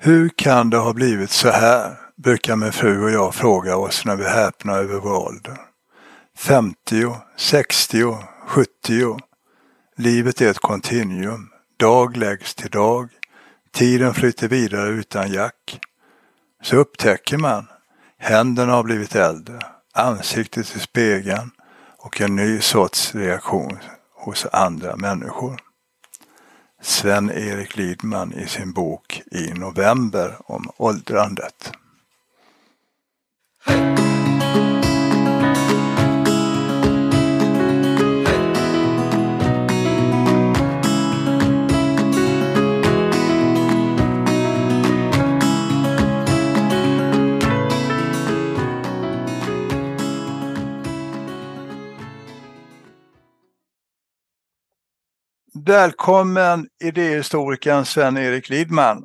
Hur kan det ha blivit så här? brukar min fru och jag fråga oss när vi häpnar över vår ålder. 50, 60, 70. Livet är ett kontinuum. Dag läggs till dag. Tiden flyter vidare utan jack. Så upptäcker man. Händerna har blivit äldre. Ansiktet i spegeln och en ny sorts reaktion hos andra människor. Sven-Erik Lidman i sin bok I november om åldrandet. Välkommen idéhistorikern Sven-Erik Lidman.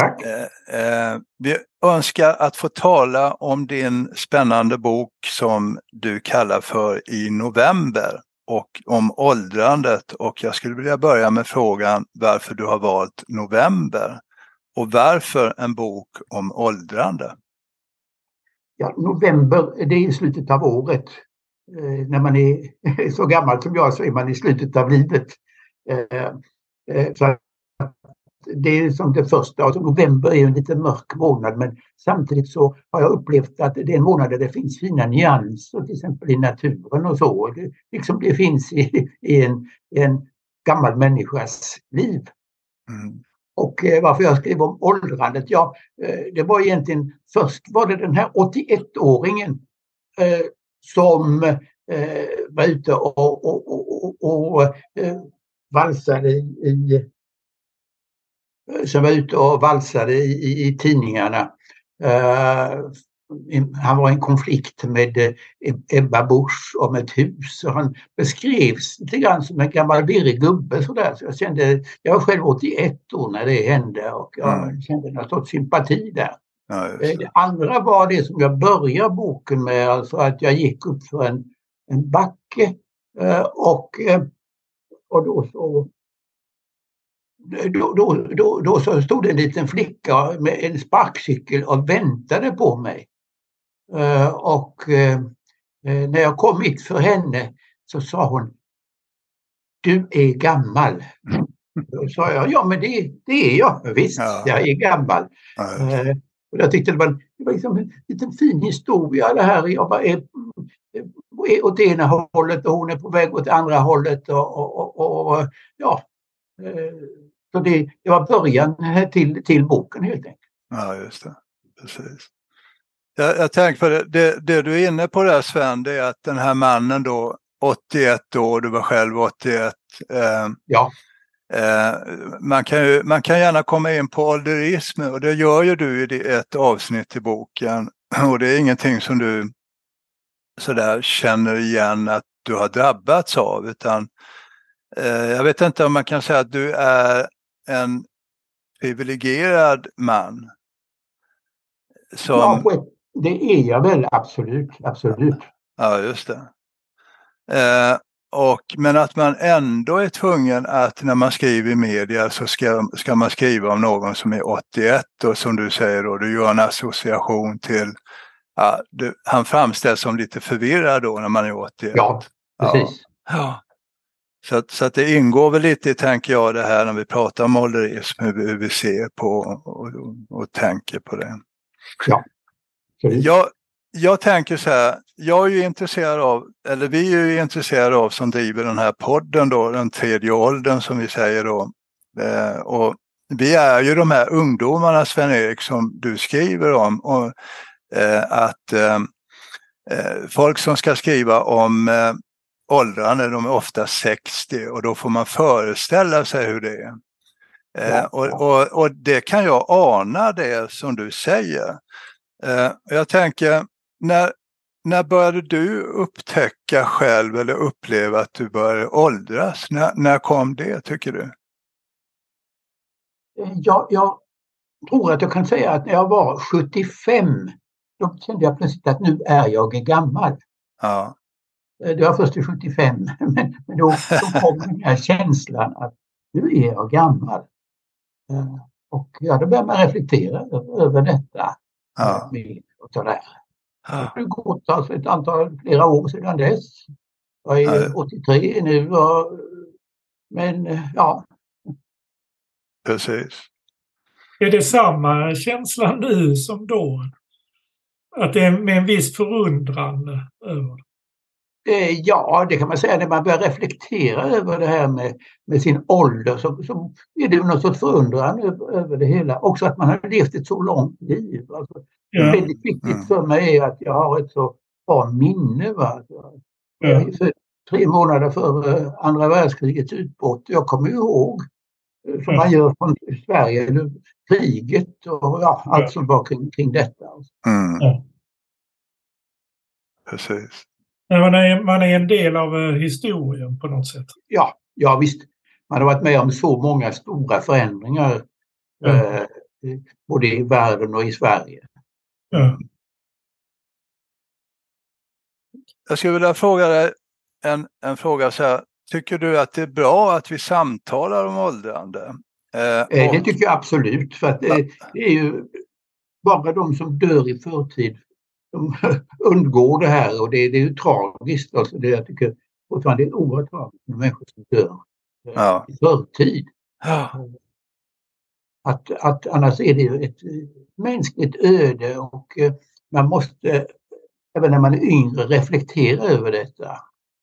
Tack. Eh, eh, vi önskar att få tala om din spännande bok som du kallar för I november och om åldrandet och jag skulle vilja börja med frågan varför du har valt november och varför en bok om åldrande? Ja, november, det är i slutet av året. Eh, när man är så gammal som jag så är man i slutet av livet. Eh, eh, så det är som det första, alltså november är en lite mörk månad men samtidigt så har jag upplevt att det är en månad där det finns fina nyanser till exempel i naturen och så. Det, liksom det finns i, i en, en gammal människas liv. Mm. Och eh, varför jag skrev om åldrandet, ja eh, det var egentligen först var det den här 81-åringen eh, som eh, var ute och, och, och, och eh, valsade i, som var ute och valsade i, i, i tidningarna. Uh, han var i en konflikt med uh, Ebba Busch om ett hus och han beskrevs lite grann som en gammal virrig gubbe sådär. Så jag kände, jag var själv 81 år när det hände och jag mm. kände någon sorts sympati där. Ja, det. det andra var det som jag började boken med, alltså att jag gick upp för en, en backe och, och då så då, då, då, då så stod en liten flicka med en sparkcykel och väntade på mig. Uh, och uh, när jag kom hit för henne så sa hon Du är gammal. Då sa jag, ja men det, det är jag, visst, ja. jag är gammal. Ja, uh, och jag tyckte det var, det var liksom en liten fin historia det här. Jag bara är, åt ena hållet och hon är på väg åt andra hållet. Och, och, och, och ja, så det, det var början till, till boken helt enkelt. Ja, just det. Precis. Jag, jag tänker på det, det, det, du är inne på där Sven, det är att den här mannen då, 81 år, du var själv 81. Eh, ja. Eh, man, kan ju, man kan gärna komma in på ålderism och det gör ju du i ett avsnitt i boken. Och det är ingenting som du sådär känner igen att du har drabbats av utan eh, jag vet inte om man kan säga att du är en privilegierad man. Som... Ja, det är jag väl absolut, absolut. Ja, just det. Eh, och, men att man ändå är tvungen att när man skriver i media så ska, ska man skriva om någon som är 81 och som du säger då, du gör en association till, ja, du, han framställs som lite förvirrad då när man är 81. Ja, precis. Ja. ja. Så, att, så att det ingår väl lite, tänker jag, det här när vi pratar om ålderism, hur, hur vi ser på och, och, och tänker på det. Ja. Jag, jag tänker så här, jag är ju intresserad av, eller vi är ju intresserade av som driver den här podden då, den tredje åldern som vi säger då. Eh, och vi är ju de här ungdomarna, Sven-Erik, som du skriver om. Och, att eh, eh folk som ska skriva om eh, åldrarna, de är ofta 60 och då får man föreställa sig hur det är. Eh, ja. och, och, och, det kan jag ana det som du säger. Eh, jag tänker, när, när började du upptäcka själv eller uppleva att du började åldras? När, när kom det tycker du? Ja, jag tror att jag kan säga att när jag var 75 då kände jag plötsligt att nu är jag gammal. Ja. Eh, det var först i 75, men, men då, då kom den här känslan att nu är jag gammal. Eh, Och ja, då börjar man reflektera över detta. Ja. Och sådär. Ja. Det har gått alltså ett antal, flera år sedan dess. Jag är Ja. 83 nu och, men ja, Precis. Är det samma känsla nu som då? Att det är med en viss förundran över det? Eh, Ja, det kan man säga. När man börjar reflektera över det här med, med sin ålder så, så är det någon sorts förundran över, över det hela. Också att man har levt ett så långt liv. Alltså, Ja, Väldigt viktigt Mm. för mig är att jag har ett så bra minne. Va? Jag ja, är född tre månader före andra världskrigets utbrott. Jag kommer ihåg, som Ja. man gör från Sverige, eller kriget och ja, allt som var kring, kring detta. Mm. Ja. Precis. Man är, man är en del av eh, historien på något sätt. Ja, ja visst. Man har varit med om så många stora förändringar Ja. eh, både i världen och i Sverige. Ja. Jag skulle vilja fråga dig en, en fråga så här. Tycker du att det är bra att vi samtalar om åldrande? Eh, Eh, det och- tycker jag absolut för att det är ju bara de som dör i förtid som undgår det här och det, det är ju tragiskt. Alltså det, jag tycker fortfarande det är oerhört tragiskt med människor som dör eh, Ja. i förtid. Ja, Att, att annars är det ju ett eh, mänskligt öde och man måste även när man är yngre reflektera över detta.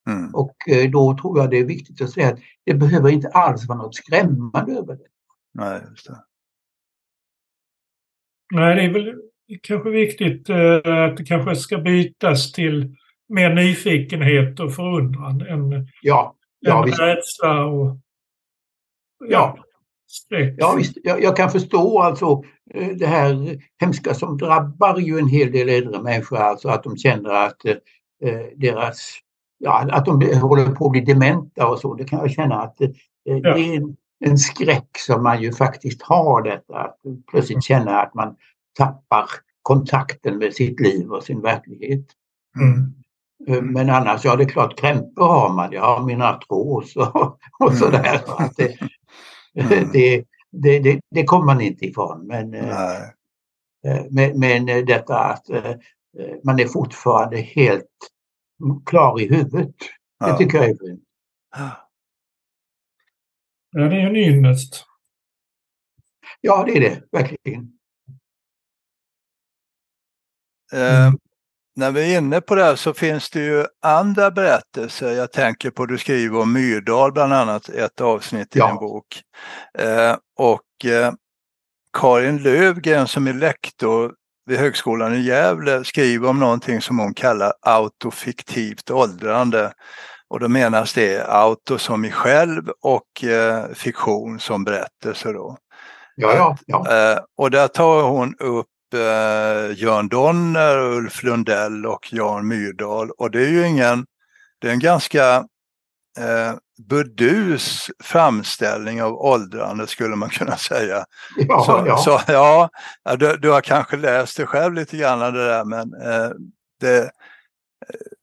Mm. Och eh, då tror jag det är viktigt att säga att det behöver inte alls vara något skrämmande över det. Nej, just det. Nej, det är väl kanske viktigt eh, att det kanske ska bytas till mer nyfikenhet och förundran än, Ja, ja än visst. rädsla och Ja. skräck. Ja, visst, jag, jag kan förstå alltså eh, det här hemska som drabbar ju en hel del äldre människor, alltså att de känner att eh, deras, ja, att de håller på att bli dementa och så. Det kan jag känna att eh, det är en, en skräck som man ju faktiskt har detta, att plötsligt känna att man tappar kontakten med sitt liv och sin verklighet. Mm. Eh, Men annars, ja det är klart krämpor har man. Jag har min artros och, och Mm. sådär. Så att det, Mm. det, det, det, det kommer man inte ifrån. Men, eh, eh, men, men detta att man är fortfarande helt klar i huvudet. Det Ja. tycker jag är fint. Ja, det är en ynnest. Ja, det är det verkligen. Eh, när vi är inne på det här så finns det ju andra berättelser. Jag tänker på, du skriver om Myrdal bland annat, ett avsnitt i Ja. din bok. Eh, och eh, Karin Lövgren som är lektor vid Högskolan i Gävle skriver om någonting som hon kallar autofiktivt åldrande. Och då menas det auto som i själv och eh, fiktion som berättelse. Då. Ja, ja, ja. Eh, och där tar hon upp eh, Jörn Donner, Ulf Lundell och Jan Myrdal. Och det är ju ingen, det är en ganska eh, burdus framställning av åldrande skulle man kunna säga. ja, så, ja. så ja, ja, du, du har kanske läst det själv lite grann det där men eh, det, eh,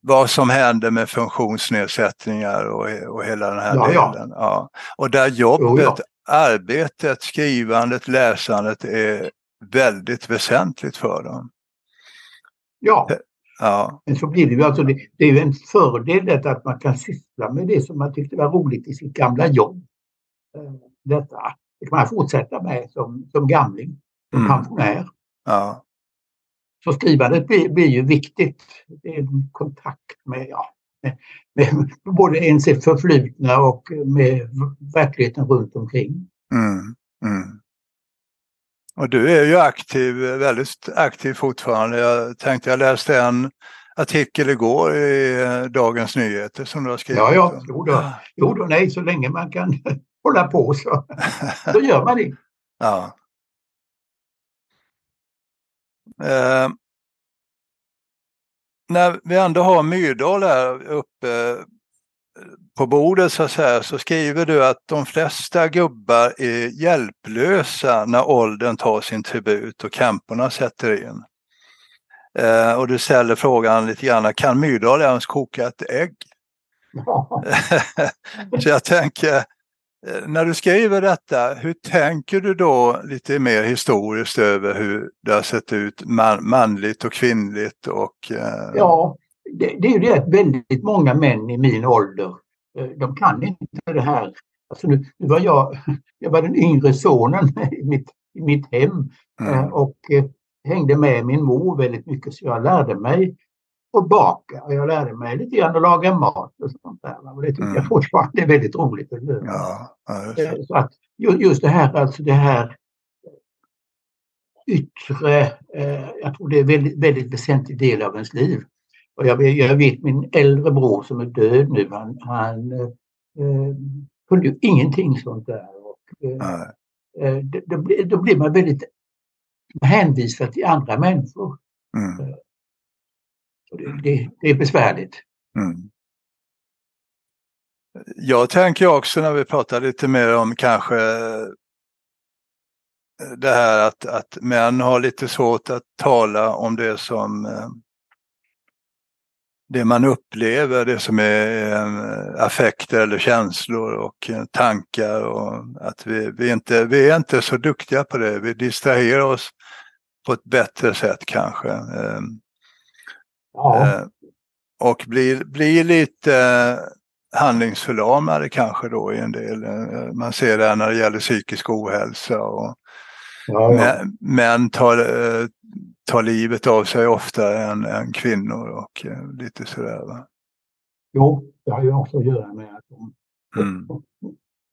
vad som händer med funktionsnedsättningar och, och hela den här Ja, ja. delen. Ja. Och där jobbet, Jo, ja. arbetet, skrivandet, läsandet är väldigt väsentligt för dem. ja. Ja, Men så blir det ju alltså, det, det är ju en fördel detta att man kan syssla med det som man tyckte var roligt i sitt gamla jobb. Eh, Detta det kan man fortsätta med som, som gamling, som Mm. pensionär. ja, Så skrivandet blir, blir ju viktigt. Det är en kontakt med, ja, med, med både ens förflutna och med verkligheten runt omkring. mm, mm. Och du är ju aktiv, väldigt aktiv fortfarande. Jag tänkte jag läste en artikel igår i eh, Dagens Nyheter som du har skrivit. Ja, ja, jo då, jo då, nej, så länge man kan hålla på så, så gör man det. Ja. Eh, när vi ändå har Myrdal här uppe på bordet så säga, så skriver du att de flesta gubbar är hjälplösa när åldern tar sin tribut och kamperna sätter in. Eh, och du ställer frågan lite grann, kan Myrdal ens koka ett ägg? Så jag tänker, Eh, när du skriver detta, hur tänker du då lite mer historiskt över hur det har sett ut man, manligt och kvinnligt? Och, eh... Ja, det, det, är ju det att väldigt många män i min ålder, de kan inte det här. Alltså nu, nu var jag, jag var den yngre sonen i mitt, i mitt hem mm. och hängde med min mor väldigt mycket så jag lärde mig att baka och jag lärde mig lite grann att laga mat och sånt där. Och det tycker mm. jag fortfarande är väldigt roligt att göra. Ja, eh, så att just det här, alltså det här yttre, eh, jag tror det är en väldigt, väldigt väsentlig del av ens liv. Och jag, jag vet min äldre bror som är död nu, han, han eh, eh kunde ju ingenting sånt där. Och, eh, då, då, då blir man väldigt hänvisad till andra människor. Mm. Det, det, det, är besvärligt. Mm. Jag tänker också när vi pratar lite mer om kanske eh, det här att, att män har lite svårt att tala om det som eh, det man upplever, det som är eh, affekter eller känslor och tankar och att vi, vi, inte, vi är inte så duktiga på det. Vi distraherar oss på ett bättre sätt kanske. Ehm, ja. Eh, och blir, blir lite handlingsförlamade kanske då i en del. Eh, man ser det när det gäller psykisk ohälsa. Och ja, ja. Män tar, eh, tar livet av sig oftare än, än kvinnor och lite sådär. Va? Jo, det har ju också att göra med att de, mm.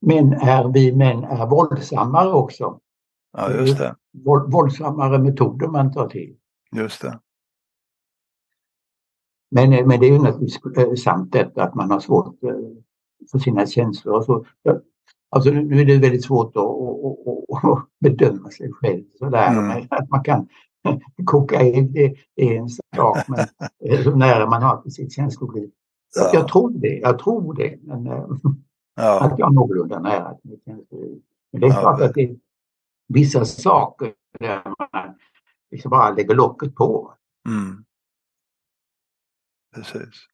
män är, vi män är våldsammare också. Ja, just det. Våldsammare metoder man tar till. Just det. Men, eh, men det är ju naturligtvis eh, sant detta att man har svårt eh, för sina känslor. Så, alltså nu är det väldigt svårt att, att, att bedöma sig själv sådär. Mm. Att man kan kokain, det är en sak, men hur nära man har till sitt känsloliv. Ja. Jag tror det, jag tror det. Men, ja. Att jag är någorlunda nära till mitt känsloliv. Men det är ja, klart att det är vissa saker där man liksom bara lägger locket på. Mm. Precis.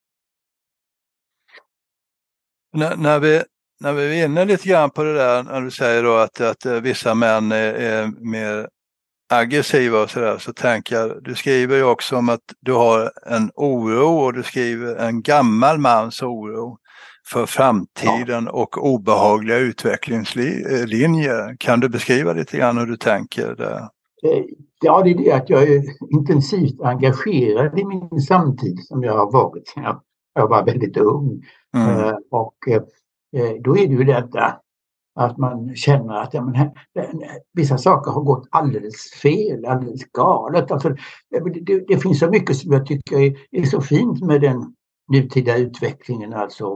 När, när, vi, när vi är inne lite grann på det där när du säger då att, att eh, vissa män är, är mer aggressiva och sådär så tänker jag, du skriver ju också om att du har en oro och du skriver en gammal mans oro för framtiden ja. och obehagliga utvecklingslinjer. Kan du beskriva lite grann hur du tänker där? Eh, ja, det är det att jag är intensivt engagerad i min samtid som jag har varit sen jag, var väldigt ung. Mm. Uh, och uh, då är det ju detta att man känner att ja, men här, vissa saker har gått alldeles fel, alldeles galet. Alltså, det, det, finns så mycket som jag tycker är, är så fint med den nutida utvecklingen, alltså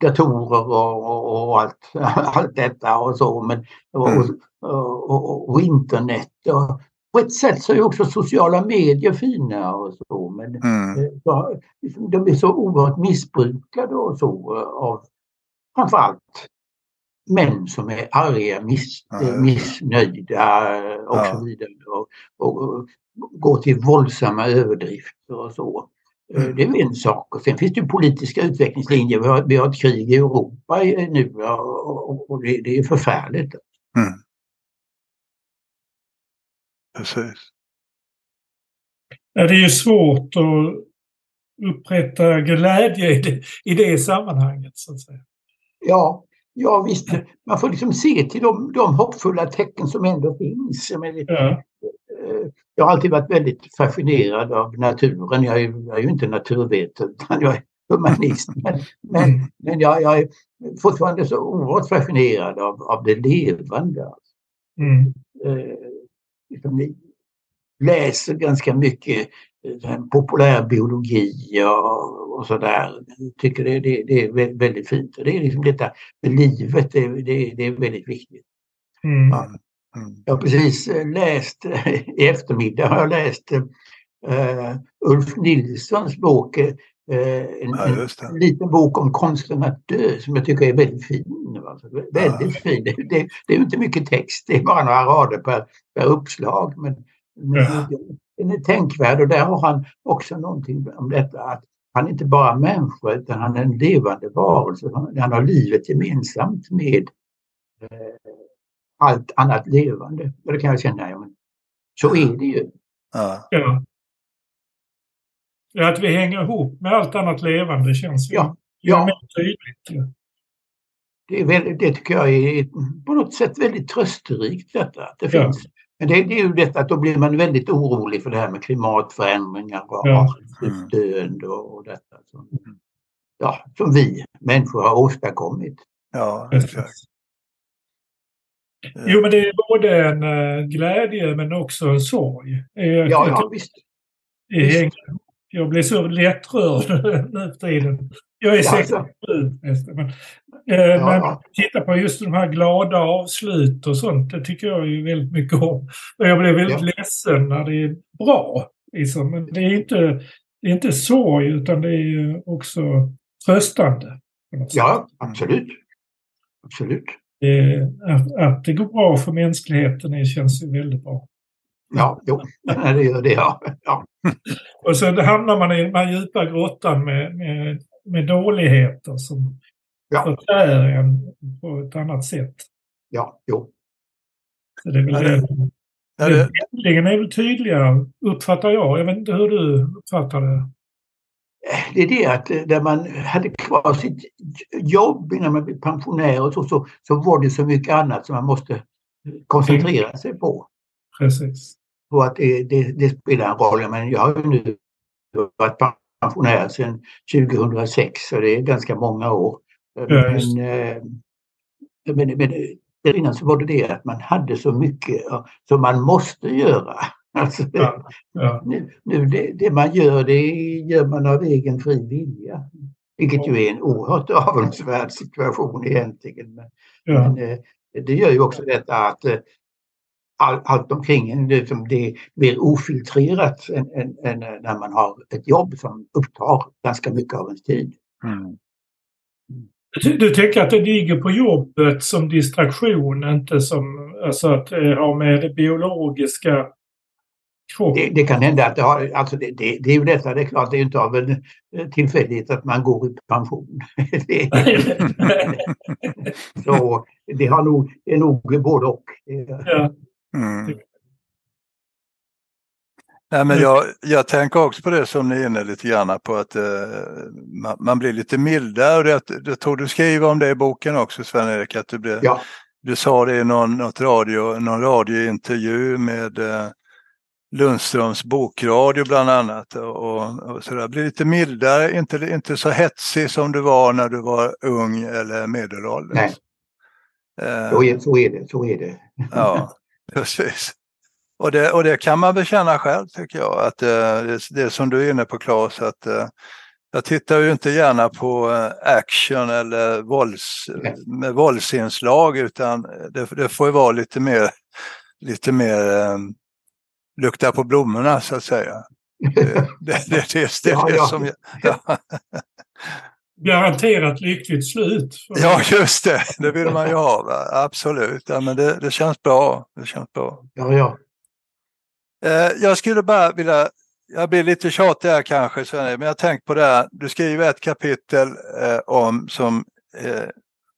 datorer och, och, och allt, allt detta och så. Men, och, mm. och, och, internet. Och, på ett sätt så är också sociala medier fina och så men mm. Eh, liksom, de är så oerhört missbrukade och så av framförallt män som är arga, miss, ja, missnöjda och ja. så vidare. Och, och, och, går till våldsamma överdrifter och så. Eh, mm. Det är en sak. Och sen finns det politiska utvecklingslinjer. Vi har, vi har ett krig i Europa nu och, och det, det, är förfärligt. Mm. Precis. Ja, det är ju svårt att upprätta glädje i det, i det sammanhanget. Så att säga. Ja, ja visst. Man får liksom se till de, de hoppfulla tecken som ändå finns. Ja. Eh, jag har alltid varit väldigt fascinerad av naturen. Jag är, jag är ju inte naturvetare utan jag är humanist. Men, men, mm. men jag, jag, är fortfarande så oerhört fascinerad av, av det levande. Mm. Eh, liksom, läser ganska mycket populärbiologi och, och sådär. Tycker det, det, det, är väldigt fint. Det är liksom detta med livet, det, det, det är väldigt viktigt. Mm. Ja. Jag har precis eh, läst, i eftermiddag har jag läst uh, Ulf Nilssons bok, uh, en, ja, en, liten bok om konsten att dö som jag tycker är väldigt fin. Alltså, väldigt ja. fin. Det, det, det, är inte mycket text, det är bara några rader per, per uppslag. Men, men ja. Den är tänkvärd och där har han också någonting om detta att han är inte bara människa utan han är en levande varelse. Han har livet gemensamt med allt annat levande. Och det kan jag känna, ja, men så är det ju. Ja. Att vi hänger ihop med allt annat levande känns ju Ja, ju ja. mer tydligt. Det, är väldigt, det tycker jag är på något sätt väldigt trösterikt detta. Att det Ja. finns. Men det, det är ju detta att då blir man väldigt orolig för det här med klimatförändringar och Ja. artutdöende och, och detta. Som, ja, som vi människor har åstadkommit. ja, Precis. exakt. Jo, men det är både en eh, glädje men också en sorg. Jag Ja, ja visst. ihop. Jag blir så lättrörd nu för tiden. Jag är Ja, 67 alltså. Men, eh, Ja, men ja. titta på just de här glada avslut och sånt. Det tycker jag ju väldigt mycket om. Och jag blir väldigt Ja. ledsen när det är bra. Liksom. Men det är inte, det är inte sorg utan det är också tröstande. Ja, absolut. Absolut. Det, att, att det går bra för mänskligheten det känns ju väldigt bra. Ja, jo, det gör det. Ja. Ja. Och så hamnar man i den här djupa grottan med, med, med dåligheter som Ja. förtär en på ett annat sätt. Ja, jo. Så det är väl det. det- är väl tydligare, uppfattar jag. Jag vet inte hur du uppfattar det. Det är det att eh, när man hade kvar sitt jobb innan man blev pensionär och så, så, så var det så mycket annat som man måste eh, koncentrera sig på. Precis. på att det, det, det spelar en roll. Men jag har ju nu varit pensionär sedan 2006 så det är ganska många år. Ja, just Men, eh, men, men där innan så var det det att man hade så mycket som man måste göra. Alltså, Ja. Ja. nu, nu det, det man gör det gör man av egen fri vilja. Vilket ju är en oerhört avundsvärd situation egentligen. Men, Ja. men eh, det gör ju också detta att eh, all, allt omkring en liksom, det blir ofiltrerat än, än, än när man har ett jobb som upptar ganska mycket av ens tid. mm. Du, tänker att det ligger på jobbet som distraktion, inte som alltså att det har med det biologiska. Det, det kan hända att det har, alltså det, det, det är ju detta, det är klart det är inte av en eh, tillfällighet att man går i pension. det, så det, har nog, det är nog både och. Ja. Mm. Nej, men jag, jag tänker också på det som ni är inne lite grann på att eh, man, man blir lite mildare. Och det, det tror du skriver om det i boken också Sven-Erik, att du, blev, Ja, du sa det i någon, något radio, någon radiointervju med eh, Lundströms bokradio bland annat. Och, och så där. Blir lite mildare, inte, inte så hetsig som du var när du var ung eller medelålders. Nej. Eh, så är, så är det. Så är det. Ja, precis. Och det, och det kan man bekänna själv tycker jag. Att eh, det, det som du är inne på Claes, att eh, jag tittar ju inte gärna på eh, action eller vålds, med våldsinslag utan det, det får ju vara lite mer, lite mer eh, lukta på blommorna så att säga. Det, det, det, det, det, det, Ja, det ja. som jag, ja, Garanterat lyckligt slut. ja, just det, det vill man ju ha. Va? Absolut, ja, men det, det känns bra. Det känns bra. Ja, ja. Eh, jag skulle bara vilja, jag blir lite tjatig här kanske, men jag har tänkt på det här. Du skriver ett kapitel eh, om som eh,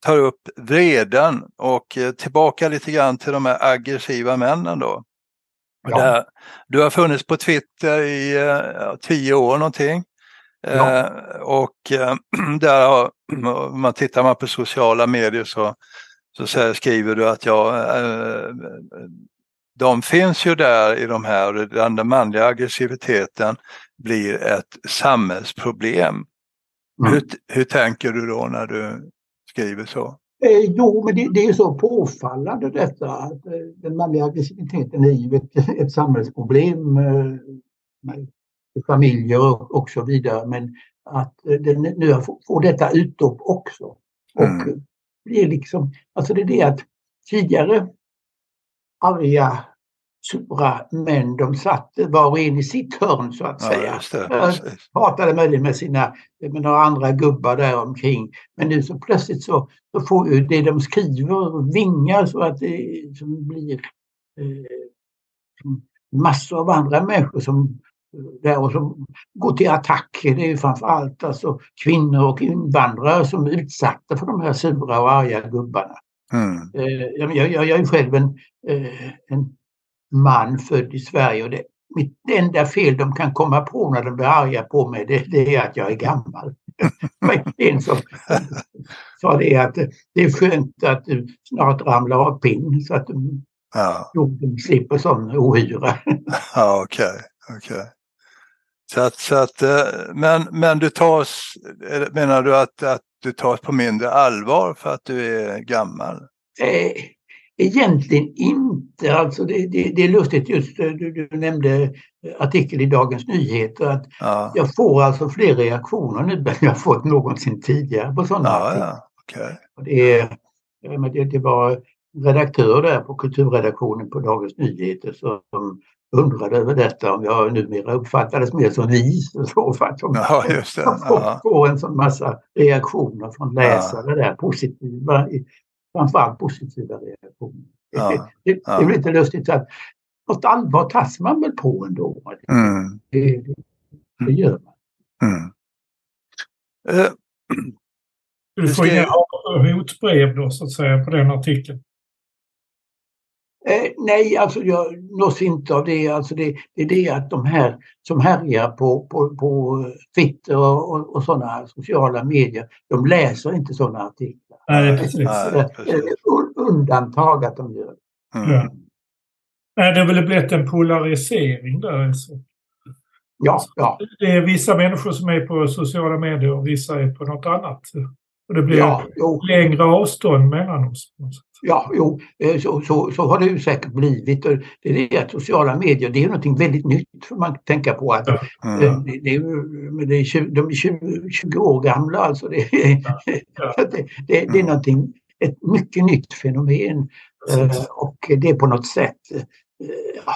tar upp vreden och eh, tillbaka lite grann till de här aggressiva männen då. Ja. Där, du har funnits på Twitter i eh, tio år någonting. Ja. Eh, och eh, där har, om man tittar man på sociala medier så, så säger, skriver du att ja, eh, de finns ju där i de här, den, den manliga aggressiviteten blir ett samhällsproblem. Mm. Hur, hur tänker du då när du skriver så? Eh, jo, men det, det är så påfallande detta att eh, den manliga aggressiviteten är ju ett, ett samhällsproblem eh, familjer och, så vidare. Men att eh, den nu får, detta utlopp också. Och Mm. det är liksom, alltså det är det att tidigare arga, sura män, de satt var och en i sitt hörn så att Ja, säga. pratade möjligen med sina med några andra gubbar där omkring. Men nu så plötsligt så, så får ju det de skriver vingar så att det blir eh, massor av andra människor som där och som går till attack. Det är ju framförallt alltså kvinnor och invandrare som är utsatta för de här sura och arga gubbarna. Mm. Eh, jag, jag, jag, är själv en, eh, en man född i Sverige och det, mitt enda fel de kan komma på när de blir arga på mig det, det är att jag är gammal. en som sa det att det är skönt att du snart ramlar av pinn så att ja. jorden slipper sån ohyra. ja, okej. Okay, okay. Så att, så att, eh, men, men du tas, menar du att, att du tas på mindre allvar för att du är gammal? Eh, egentligen inte. Alltså det, det, det är lustigt just, du, du, nämnde artikel i Dagens Nyheter att ja. jag får alltså fler reaktioner nu än jag fått någonsin tidigare på sådana ja, ja. Okay. Det, det, det var redaktör där på kulturredaktionen på Dagens Nyheter som undrade över detta om jag numera uppfattades mer som vis så för att de, ja, just det. Ja. får en sån massa reaktioner från läsare ja. där, positiva, framförallt positiva reaktioner. Ja. Det, det, är lite lustigt att något allvar tas man väl på ändå. Mm. Det, det, det gör man. Mm. Uh, du får inga hotbrev då så att säga på den artikeln? Eh, nej, alltså jag nås inte av det. Alltså det, det är det att de här som härjar på, på, på Twitter och, och, och sådana sociala medier, de läser inte sådana artiklar. Nej, precis. Nej, precis. Undantag att de gör mm. ja. Nej, det har väl blivit en polarisering där. Alltså. Ja, ja. Det är vissa människor som är på sociala medier och vissa är på något annat. Och det blir ja, längre avstånd mellan oss. Ja, jo, eh, så, så, så har det ju säkert blivit. Det är det att sociala medier, det är någonting väldigt nytt för man tänka på att mm. det, det, är, det är 20, de är 20, 20 år gamla alltså. Det, ja. Ja. det, det, det är någonting, ett mycket nytt fenomen uh, och det är på något sätt uh,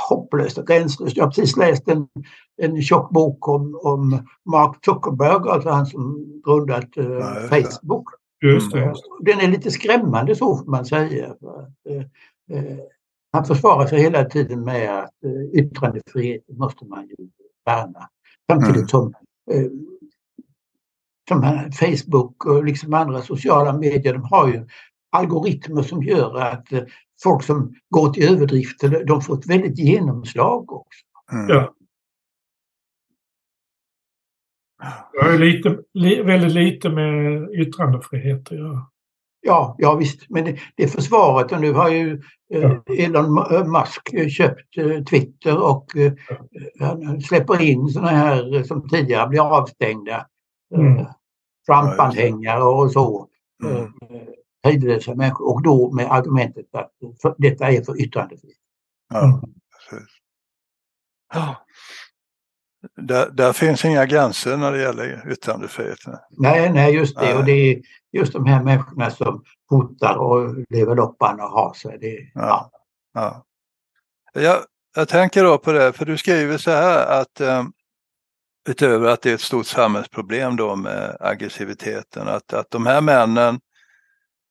hopplöst och gränslöst. Jag har precis läst en, en tjock bok om, om Mark Zuckerberg, alltså han som grundat uh, ja, Facebook. Just det. Mm. Den är lite skrämmande så får man säga. Eh, eh, han försvarar sig hela tiden med att eh, yttrandefriheten måste man ju värna. Samtidigt mm. som som Facebook och liksom andra sociala medier, de har ju algoritmer som gör att folk som går till överdrifter, de får ett väldigt genomslag också. Mm. Ja. Det har ju lite, li, väldigt lite med yttrandefrihet att göra. Ja, ja visst, men det, det försvaret och nu har ju eh, ja. Elon eh, Musk köpt eh, Twitter och eh, han släpper in sådana här som tidigare blir avstängda. Mm. Trump-anhängare och så. Mm. Hejdlösa människor och då med argumentet att för, detta är för yttrandefrihet. Ja, precis. Där, där, finns inga gränser när det gäller yttrandefriheten. Nej, nej just det. Nej. Och det är just de här människorna som hotar och lever loppan och har sig. Det, ja. Ja. ja. Jag, jag tänker då på det, för du skriver så här att um, utöver att det är ett stort samhällsproblem då med aggressiviteten, att, att de här männen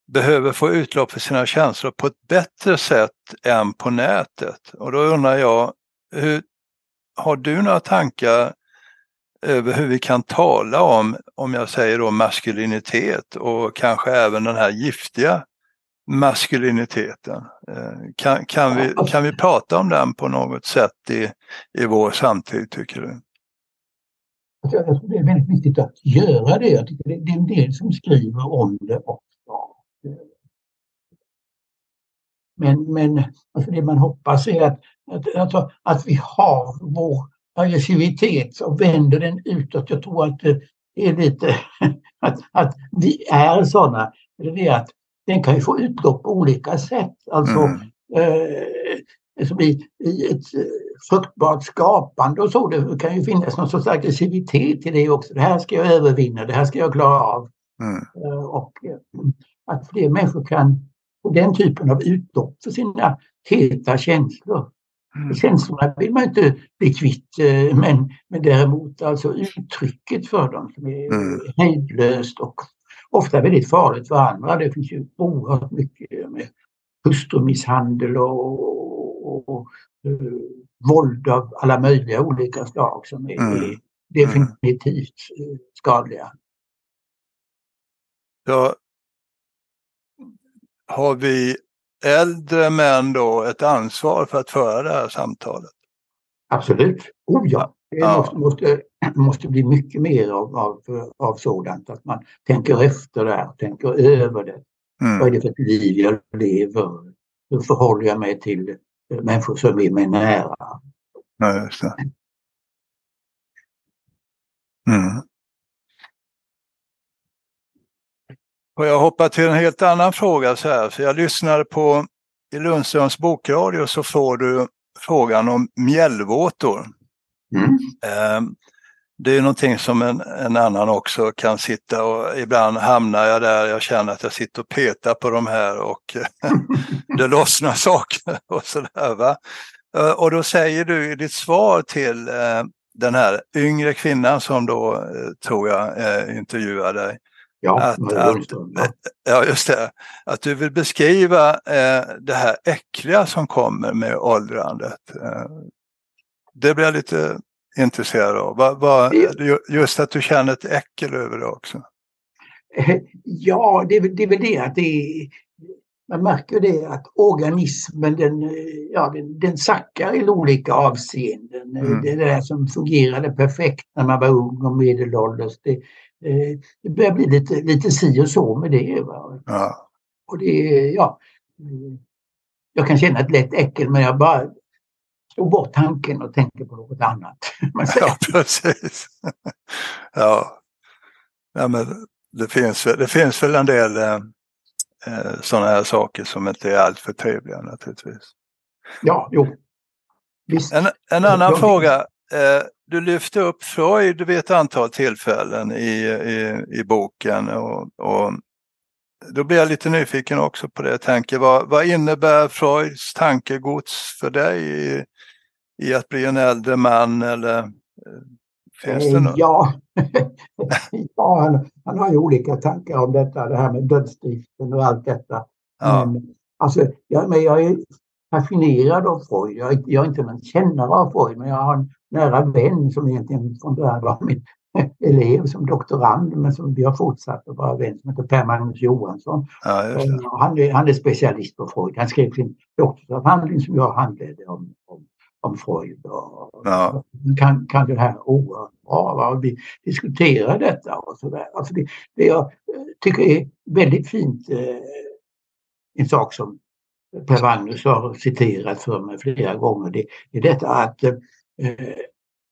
behöver få utlopp för sina känslor på ett bättre sätt än på nätet. Och då undrar jag, hur har du några tankar över hur vi kan tala om, om jag säger då maskulinitet och kanske även den här giftiga maskuliniteten. Eh, kan, kan, vi, kan vi prata om den på något sätt i, i vår samtid tycker du? Jag tror det är väldigt viktigt att göra det. Jag tycker det är en del som skriver om det också. Men, men alltså det man hoppas är att att, alltså, att vi har vår aggressivitet och vänder den utåt. Jag tror att det är lite att, att vi är sådana. Det är att den kan ju få utlopp på olika sätt. Alltså mm. eh, i, i ett eh, fruktbart skapande och så. Det kan ju finnas någon sorts aggressivitet i det också. Det här ska jag övervinna, det här ska jag klara av. Mm. Eh, och eh, att fler människor kan få den typen av utlopp för sina heta känslor. Mm. Känslorna vill man inte bli kvitt eh, men, men däremot alltså uttrycket för dem som är mm. hejdlöst och ofta väldigt farligt för andra. Det finns ju oerhört mycket med hustrumisshandel och, och, och uh, våld av alla möjliga olika slag som är, mm. är definitivt uh, skadliga. Ja, har vi äldre män då ett ansvar för att föra det här samtalet? Absolut. Oh ja, det ja. Måste, måste, måste bli mycket mer av, av, av sådant. Att man tänker efter där, tänker över det. Mm. Vad är det för liv jag lever? Hur förhåller jag mig till människor som är mig nära? Ja, just det. Mm. Och jag hoppar till en helt annan fråga så här, för jag lyssnade på i Lundströms bokradio så får du frågan om mjällvåtor. Mm. Ehm, det är någonting som en, en, annan också kan sitta och ibland hamnar jag där, jag känner att jag sitter och petar på de här och det lossnar saker och sådär. Va? Ehm, och då säger du i ditt svar till eh, den här yngre kvinnan som då, eh, tror jag, eh, intervjuar dig, Ja, att, att, ja, just det. Att du vill beskriva eh, det här äckliga som kommer med åldrandet. Eh, det blir jag lite intresserad av. Va, va, just att du känner ett äckel över det också. Ja, det det är väl det att det man märker det att organismen den, ja, den, den sackar i olika avseenden. Mm. Det där som fungerade perfekt när man var ung och medelålders, det, Eh, det börjar bli lite, lite si och så med det. Ja. Och det, ja, eh, jag kan känna ett lätt äckel men jag bara slår bort tanken och tänker på något annat. ja, precis. ja. ja, men det finns, det finns väl en del eh, eh sådana här saker som inte är alltför trevliga naturligtvis. Ja, jo. Visst. En, en annan jag, fråga. Eh, du lyfte upp Freud vid ett antal tillfällen i, i, i boken och, och då blir jag lite nyfiken också på det. Jag tänker, vad, vad innebär Freuds tankegods för dig i, i att bli en äldre man eller eh, finns det något? Ja, ja han, han, har ju olika tankar om detta, det här med dödsdriften och allt detta. Ja. Men, alltså, ja, men jag är fascinerad av Freud. Jag, jag är inte någon kännare av Freud, men jag har en nära vän som egentligen från början var min elev som doktorand men som vi har fortsatt att vara vän som heter Per Magnus Johansson. Ja, han, är, han är specialist på Freud. Han skrev sin doktorsavhandling som jag handledde om, om, om Freud. Och, ja. kan, kan det här oerhört bra. Vi diskuterar detta och sådär. Alltså det, det jag tycker är väldigt fint, eh, en sak som Per Magnus har citerat för mig flera gånger, det är detta att eh, Eh,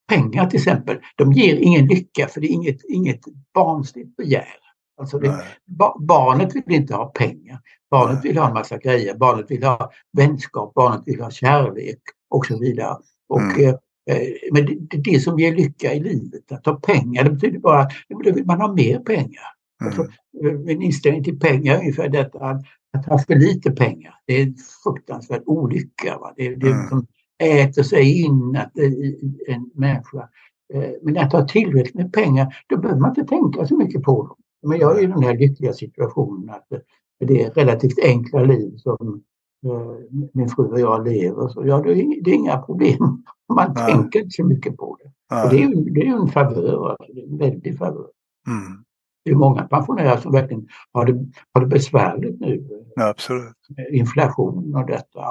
pengar till exempel, de ger ingen lycka för det är inget, inget barnsligt begär. Alltså det, ba, barnet vill inte ha pengar. Barnet Nej. vill ha en massa grejer. Barnet vill ha vänskap, barnet vill ha kärlek och så vidare. Och, mm. eh, eh men det, det, är det som ger lycka i livet. Att ha pengar, det betyder bara att då vill man ha mer pengar. Mm. Alltså, eh, min inställning till pengar är ungefär detta att, att ha för lite pengar. Det är en fruktansvärd olycka. Va? Det, det, mm. som, äter sig in i en människa. Eh, men att ha tillräckligt med pengar, då behöver man inte tänka så mycket på dem. Men jag är i den här lyckliga situationen att eh, det är relativt enkla liv som eh, min fru och jag lever. Så ja, det är, inga problem. Man ja. tänker inte så mycket på det. Ja. Det, är, det är en favör, alltså. det är en väldig favör. Mm. Det är många pensionärer som verkligen har det, har det besvärligt nu. Absolut. Inflation och detta.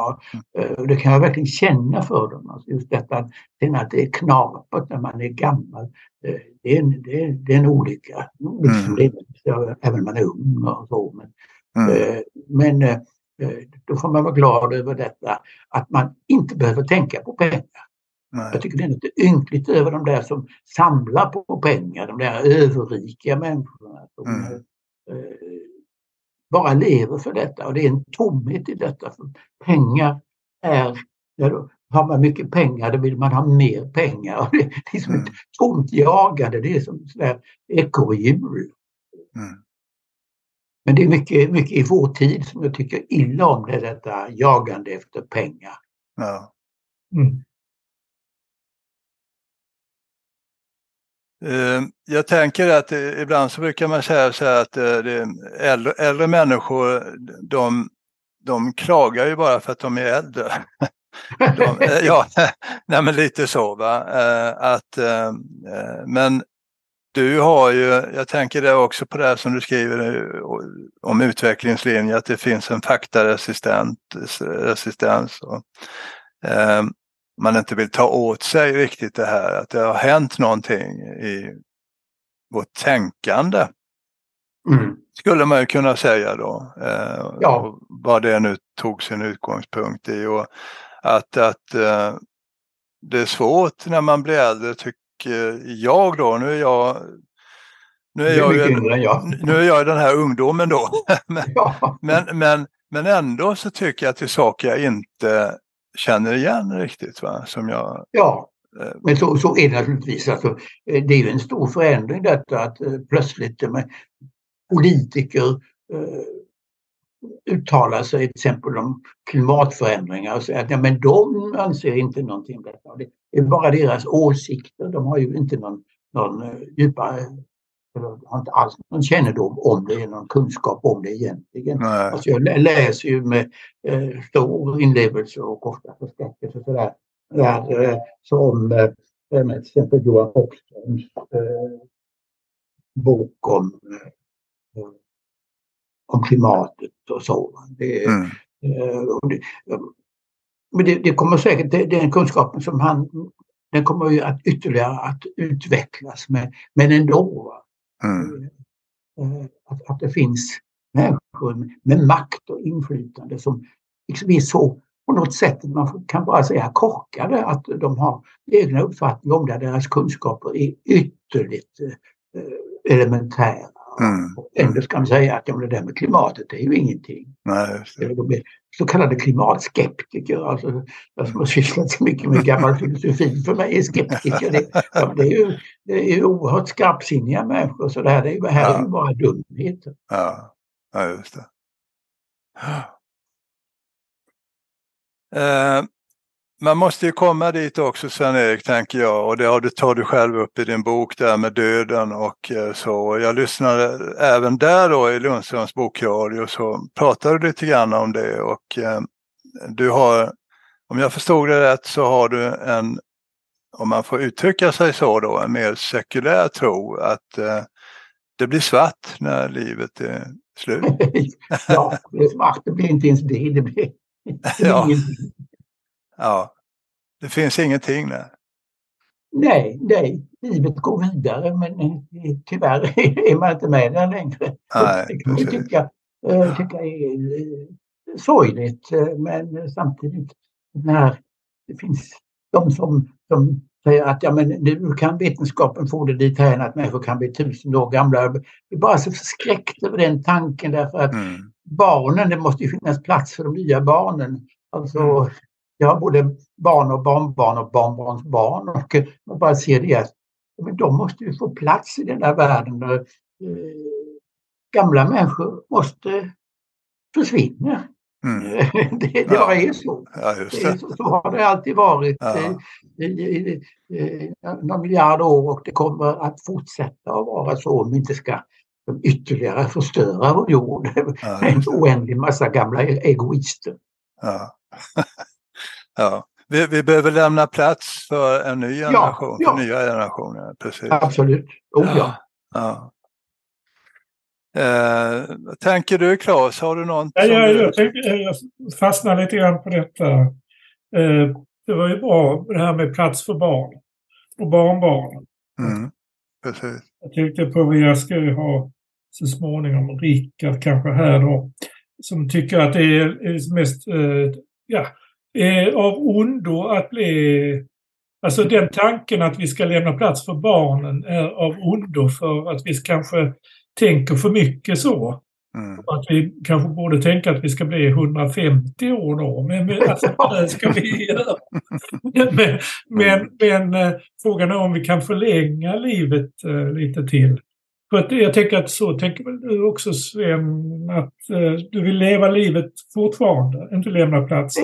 Mm. Och det kan jag verkligen känna för dem. Alltså just detta att det är knapert när man är gammal. Eh, det är en, det är, det är en olycka. Mm. även när man är ung och så. Men, mm. Eh, men då får man vara glad över detta att man inte behöver tänka på pengar. Nej. Jag tycker det är något ynkligt över de där som samlar på pengar, de där överrika människorna. Som mm. eh, bara lever för detta och det är en tomhet i detta. För pengar är, har man mycket pengar då vill man ha mer pengar. Det är som mm. ett tomt jagande, det är som sådär ekorrhjul. Mm. Men det är mycket, mycket i vår tid som jag tycker illa om, det detta jagande efter pengar. Ja. Mm. Eh, jag tänker att eh, ibland så brukar man säga så här att eh, äldre, äldre människor de, de klagar ju bara för att de är äldre. De, ja, nej men lite så va. Att, men du har ju, jag tänker det också på det här som du skriver om utvecklingslinje, att det finns en faktaresistens. Och, man inte vill ta åt sig riktigt det här, att det har hänt någonting i vårt tänkande. Mm. Skulle man ju kunna säga då. Eh, ja. Vad det nu tog sin utgångspunkt i. Och att, att eh, det är svårt när man blir äldre tycker jag då. Nu är jag nu är, jag, ju, nu är jag den här ungdomen då. men, ja. men, men, men ändå så tycker jag är saker jag inte känner igen riktigt. Va? Som jag, ja, eh, men så, så är det naturligtvis. Alltså, eh, det är ju en stor förändring detta att eh, plötsligt med politiker eh, uttalar sig till exempel om klimatförändringar och säger att ja, men de anser inte någonting om detta. Det är bara deras åsikter. De har ju inte någon, någon djupare eller har inte alls någon kännedom om det, någon kunskap om det egentligen. Alltså jag läser ju med eh, stor inlevelse och ofta förskräckelse sådär. Där, eh, som eh, till exempel Johan Rockströms eh, bok om, eh, om klimatet och så. Det, mm. eh, det, men det, det, kommer säkert, det, den kunskapen som han, den kommer ju att ytterligare att utvecklas men, men ändå. Mm. Eh, eh, att, att det finns människor med makt och inflytande som liksom är så på något sätt, man kan bara säga korkade, att de har egna uppfattningar om det, deras kunskaper är ytterligt eh, eh elementära. Mm. Och ändå ska man säga att ja, det där med klimatet det är ju ingenting. Nej, de är så kallade klimatskeptiker. Alltså, jag som har sysslat så mycket med gammal filosofi för mig är skeptiker. Det, ja, det, är ju, det är ju oerhört skarpsinniga människor. Så det här, det är, här ja. är ju bara dumheter. Ja, ja just det. Uh, man måste ju komma dit också Sven-Erik, tänker jag. Och det har du, tar du själv upp i din bok där med döden och eh, så. Jag lyssnade även där då i Lundströms bokradio så pratade du lite grann om det och eh, du har, om jag förstod det rätt så har du en, om man får uttrycka sig så då, en mer sekulär tro att eh, det blir svart när livet är slut. ja, det är svart, det blir inte ens det. Det blir, det blir ja. Ja, det finns ingenting där. Nej, nej, livet går vidare men eh, tyvärr är man inte med där längre. Nej, det kan man tycka, äh, tycka är äh, sorgligt men samtidigt när det finns de som, som säger att ja, men nu kan vetenskapen få det dit här att människor kan bli tusen år gamla. Jag är bara så förskräckt över den tanken därför att mm. barnen, det måste ju finnas plats för de nya barnen. Alltså mm. Jag har både barn och barnbarn och barnbarnsbarn och man bara ser det att men de måste ju få plats i den här världen. Där, eh, gamla människor måste försvinna. Mm. det, det ja. bara är så. Ja, det. Så, så, har det alltid varit ja. i, i, i, någon miljard år och det kommer att fortsätta att vara så om vi inte ska ytterligare förstöra vår jord ja, en oändlig massa gamla egoister. Ja. Ja. Vi, vi, behöver lämna plats för en ny generation, ja, ja. för nya generationer. Precis. Absolut. Oh, ja. ja. Eh, tänker du Claes, har du något? Ja, jag, du... jag, tänker, jag fastnar lite grann på detta. Eh, det var ju bra det här med plats för barn och barnbarn. Mm, precis. Jag tänkte på, vi ska ju ha så småningom Rickard kanske här då, som tycker att det är mest eh, ja, eh, av ondo att bli... Alltså den tanken att vi ska lämna plats för barnen är av ondo för att vi kanske tänker för mycket så. Mm. Att vi kanske borde tänka att vi ska bli 150 år då. Men, men alltså, det ska vi göra. men, men, men eh, frågan är om vi kan förlänga livet uh, lite till. För att jag tänker att så tänker väl du också Sven, att uh, du vill leva livet fortfarande, inte lämna plats.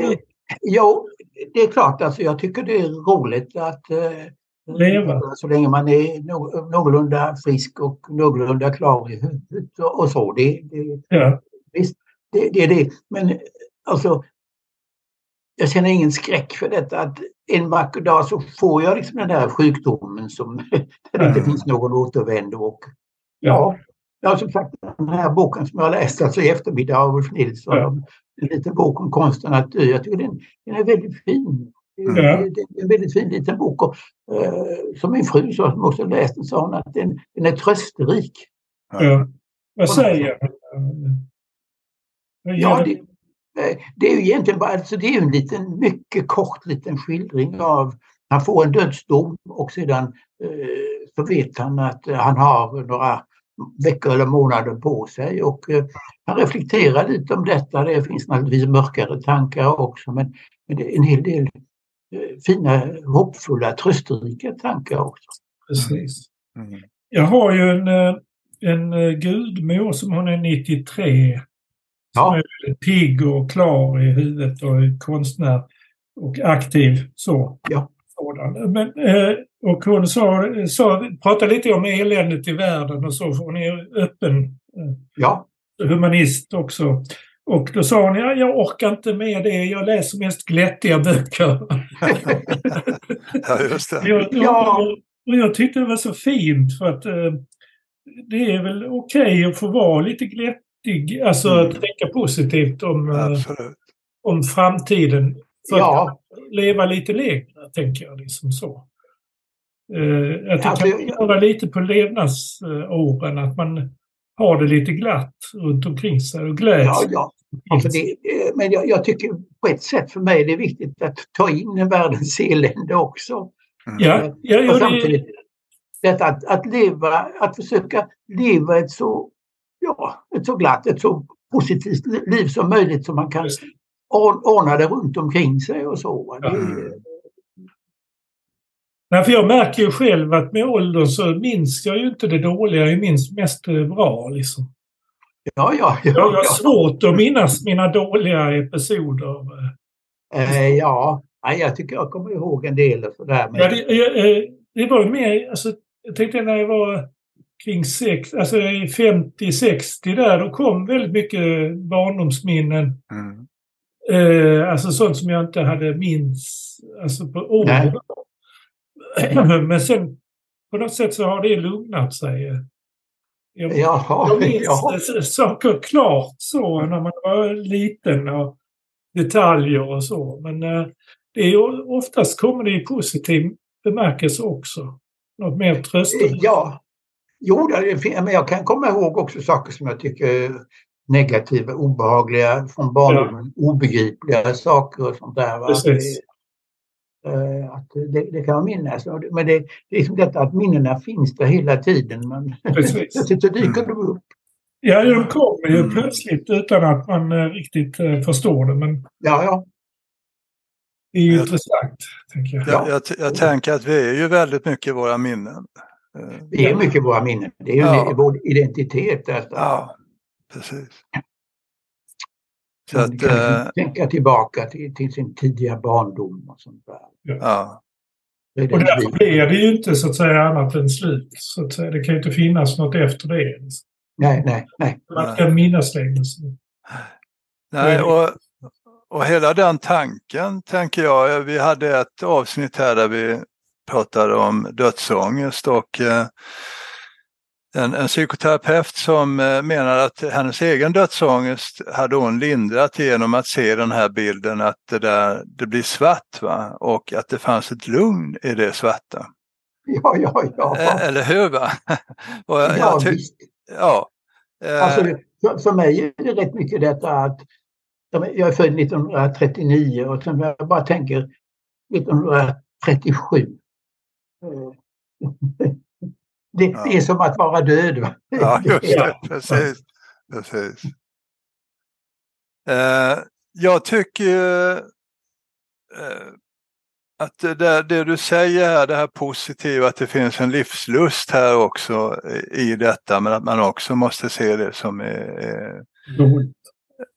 Jo, det är klart. Alltså, jag tycker det är roligt att eh, leva så länge man är no någorlunda frisk och någorlunda klar i huvudet och, så. Det, det, ja. visst, det, det är det. Men alltså, jag känner ingen skräck för detta att en vacker dag så får jag liksom den där sjukdomen som där det inte finns någon återvändo. Och, ja, ja, som sagt den här boken som jag läst alltså i eftermiddag av Ulf Nilsson, ja. En liten bok om konsten att dö. Jag tycker den, den är väldigt fin. Ja. Det är en väldigt fin liten bok. Och, uh, som min fru sa, som också läst den, sa hon att den, den är trösterik. Ja. Vad säger Ja, det, eh, det är ju egentligen bara alltså det är en liten, mycket kort liten skildring av han får en dödsdom och sedan eh, så vet han att han har några veckor eller månader på sig och eh, han reflekterar lite om detta. Det finns naturligtvis mörkare tankar också men, men det är en hel del eh, fina, hoppfulla, trösterika tankar också. Precis. Mm. Jag har ju en, eh, en eh, gudmor som hon är 93 Ja. Som är pigg och klar i huvudet och är konstnär och aktiv så. Ja. Men, eh, och hon sa, sa, pratade lite om eländet i världen och så, för hon är öppen eh, ja. humanist också. Och då sa hon, ja, jag orkar inte med det, jag läser mest glättiga böcker. ja, just det. Jag, ja. Och jag tyckte det var så fint för att eh, det är väl okej okay att få vara lite glättig alltså mm. tänka positivt om, eh, om framtiden. För ja. att leva lite längre, tänker jag. Liksom så. Uh, att det alltså, kan göra lite på levnadsåren, att man har det lite glatt runt omkring sig och gläds. Ja, ja. Alltså det, men jag, jag, tycker på ett sätt för mig är det viktigt att ta in världens elände också. Mm. Ja, ja, ja, samtidigt, det... detta att, att leva, att försöka leva ett så ja, ett så glatt, ett så positivt liv som möjligt så man kan ordna det runt omkring sig och så. Ja. Nej, för jag märker ju själv att med åldern så minns jag ju inte det dåliga, jag minns mest det bra. Liksom. Ja, ja, ja, jag har svårt att minnas mina dåliga episoder. Eh, ja, jag tycker jag kommer ihåg en del sådär. Men... Ja, det, eh, det var mer, alltså, jag tänkte när jag var kring sex, alltså 50-60 där, då kom väldigt mycket barndomsminnen. Mm. Eh, alltså sånt som jag inte hade minns alltså på år. Men sen på något sätt så har det lugnat sig. Jag, Jaha, jag minns ja. saker klart så när man var liten och detaljer och så. Men eh, det är oftast kommer det i positiv bemärkelse också. Något mer trösterikt. Ja, Jo, men jag kan komma ihåg också saker som jag tycker negativa, obehagliga från barndomen, ja. obegripliga saker och sånt där. Va? Precis. Eh, att det, det, kan man minnas. Men det, det är som detta att minnena finns där hela tiden. Men plötsligt så dyker mm. de upp. Ja, de kommer ju mm. plötsligt utan att man eh, riktigt eh, förstår det. Men ja, ja. Det är ju jag, intressant. Tänker jag. Jag, jag, jag tänker att vi är ju väldigt mycket våra minnen. Vi är mycket våra minnen. Det är ju ja. vår identitet. Detta. Ja, precis. Så att, kan äh, tänka tillbaka till, till, sin tidiga barndom och sånt där. Ja. Och därför blir det ju inte så att säga annat än slut. Så att säga. Det kan ju inte finnas något efter det. Nej, nej, nej. Man kan minnas längre. Nej, och, och hela den tanken, tänker jag, vi hade ett avsnitt här där vi pratade om dödsångest och eh, en, en psykoterapeut som eh, menar att hennes egen dödsångest hade hon lindrat genom att se den här bilden att det, där, det blir svart va? och att det fanns ett lugn i det svarta. Ja, ja, ja. Eh, eller hur? Va? och jag, ja, visst. Ja. Alltså, för, för mig är det rätt mycket detta att jag är född 1939 och sen jag bara tänker 1937 det, ja. det, är som att vara död. Va? Ja, just det. Precis. Precis. Eh, jag tycker eh, att det, det, du säger här, det här positiva, att det finns en livslust här också i detta, men att man också måste se det som är,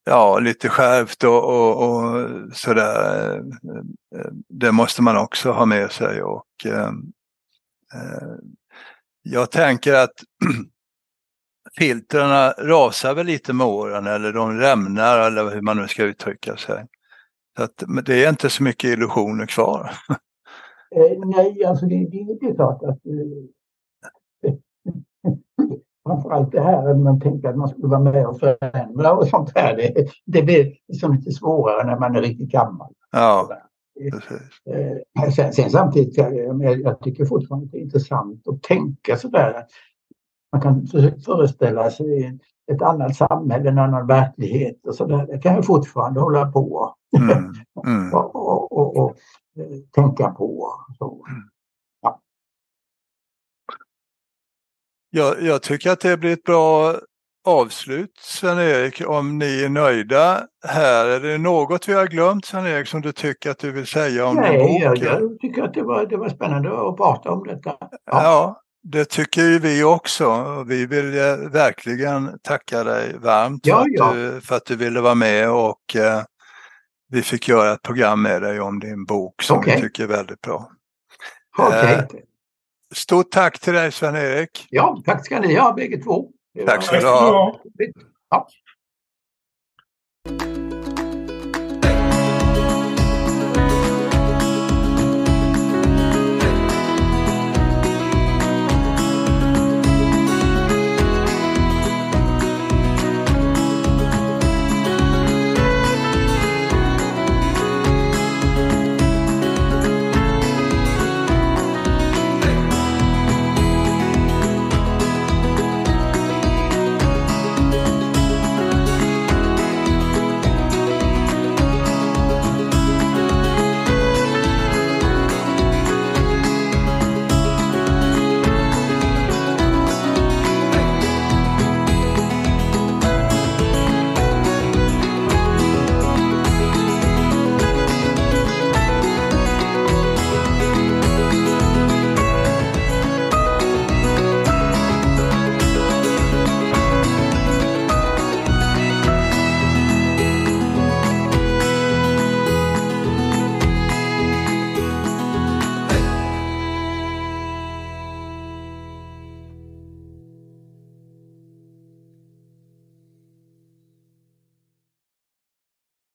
ja, lite skärpt och, och, och, sådär. Det måste man också ha med sig och eh, Eh, jag tänker att filtrarna rasar väl lite med åren eller de rämnar eller hur man nu ska uttrycka sig. Så att, men det är inte så mycket illusioner kvar. Eh, nej, alltså det, det, det är klart att eh, framförallt det här att man tänker att man skulle vara med och förändra och sånt här. Det, det blir liksom lite svårare när man är riktigt gammal. Ja. Eh, sen, sen samtidigt, jag, jag tycker fortfarande det är intressant att tänka sådär. Man kan föreställa sig ett annat samhälle, en annan verklighet och sådär. Det kan jag fortfarande hålla på Mm, mm. och, och, och, och eh, tänka på. Så. Jag, jag tycker att det blir ett bra avslut Sven-Erik, om ni är nöjda här. Är det något vi har glömt Sven-Erik som du tycker att du vill säga om Nej, bok? jag, jag tycker att det var, det var spännande att prata om detta. Ja, det tycker ju vi också. Vi vill eh, verkligen tacka dig varmt Ja, för, att ja. Du, för att du ville vara med och eh, vi fick göra ett program med dig om din bok som Okej. vi tycker är väldigt bra. Okej. Eh, Stort tack till dig Sven-Erik. Ja, tack ska ni ha bägge två. Tack ska du ha. Ja.